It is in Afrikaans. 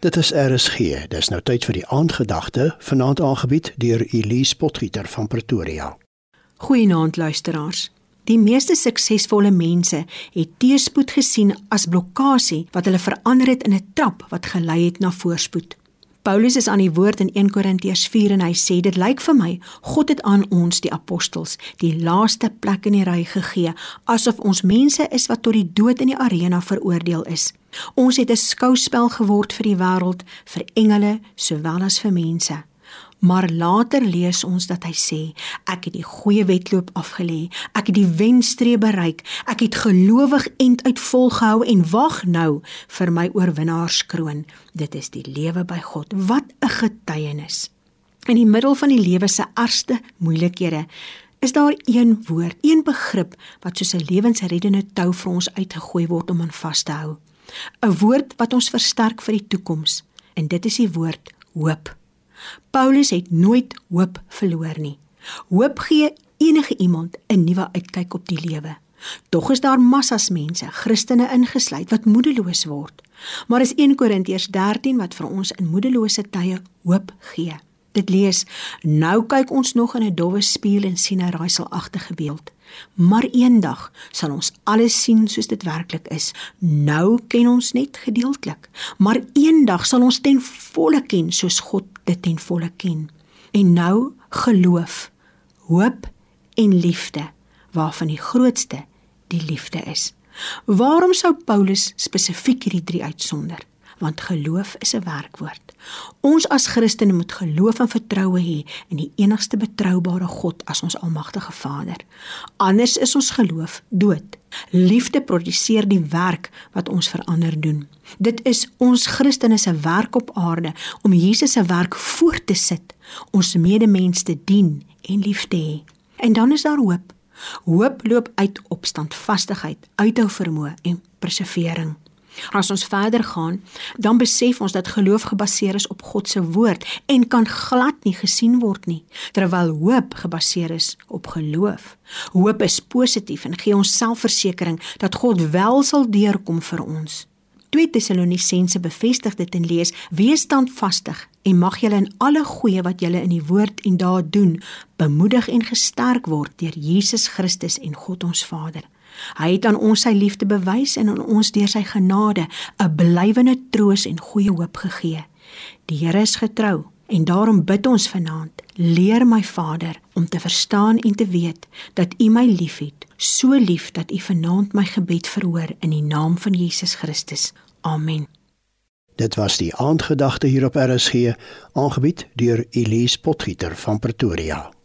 Dit is RSG. Dis nou tyd vir die aandgedagte, vanaand aangebied deur Elise Potgieter van Pretoria. Goeienaand luisteraars. Die meeste suksesvolle mense het teëspoed gesien as blokkade wat hulle verander het in 'n trap wat gelei het na voorspoed. Paulus is aan die woord in 1 Korintiërs 4 en hy sê dit lyk vir my God het aan ons die apostels die laaste plek in die ry gegee asof ons mense is wat tot die dood in die arena veroordeel is. Ons het 'n skouspel geword vir die wêreld, vir engele sowel as vir mense. Maar later lees ons dat hy sê, ek het die goeie wedloop afgelê, ek het die wenstreep bereik, ek het gelowig end uit volgehou en wag nou vir my oorwinnaarskroon. Dit is die lewe by God. Wat 'n getuienis. In die middel van die lewe se ergste moeilikhede is daar een woord, een begrip wat soos 'n lewensreddende tou vir ons uitgegooi word om aan vas te hou. 'n woord wat ons versterk vir die toekoms en dit is die woord hoop. Paulus het nooit hoop verloor nie. Hoop gee enige iemand 'n nuwe uitkyk op die lewe. Tog is daar massas mense, Christene ingesluit, wat moedeloos word. Maar is 1 Korintiërs 13 wat vir ons in moedelose tye hoop gee. Dit lees: Nou kyk ons nog in 'n dowwe spieël en sien 'n raaiselagtige beeld. Maar eendag sal ons alles sien soos dit werklik is. Nou ken ons net gedeeltelik, maar eendag sal ons ten volle ken soos God dit ten volle ken. En nou geloof, hoop en liefde, waarvan die grootste die liefde is. Waarom sou Paulus spesifiek hierdie drie uitsonder? Want geloof is 'n werkwoord. Ons as Christene moet geloof en vertroue hê in die enigste betroubare God as ons almagtige Vader. Anders is ons geloof dood. Liefde produseer die werk wat ons verander doen. Dit is ons Christene se werk op aarde om Jesus se werk voort te sit, ons medemens te dien en lief te hê. En dan is daar hoop. Hoop loop uit op standvastigheid, uithou vermoë en persevering. As ons verder gaan, dan besef ons dat geloof gebaseer is op God se woord en kan glad nie gesien word nie, terwyl hoop gebaseer is op geloof. Hoop is positief en gee ons selfversekering dat God wel sal deurkom vir ons. 2 Tessalonisense bevestig dit en lees: Wees standvastig en mag julle in alle goeie wat julle in die woord en daad doen, bemoedig en gesterk word deur Jesus Christus en God ons Vader. Hy het aan ons sy liefde bewys en aan ons deur sy genade 'n blywende troos en goeie hoop gegee. Die Here is getrou en daarom bid ons vanaand: Leer my Vader om te verstaan en te weet dat U my liefhet, so lief dat U vanaand my gebed verhoor in die naam van Jesus Christus. Amen. Dit was die aandgedagte hier op RSG, aangebied deur Elise Potgieter van Pretoria.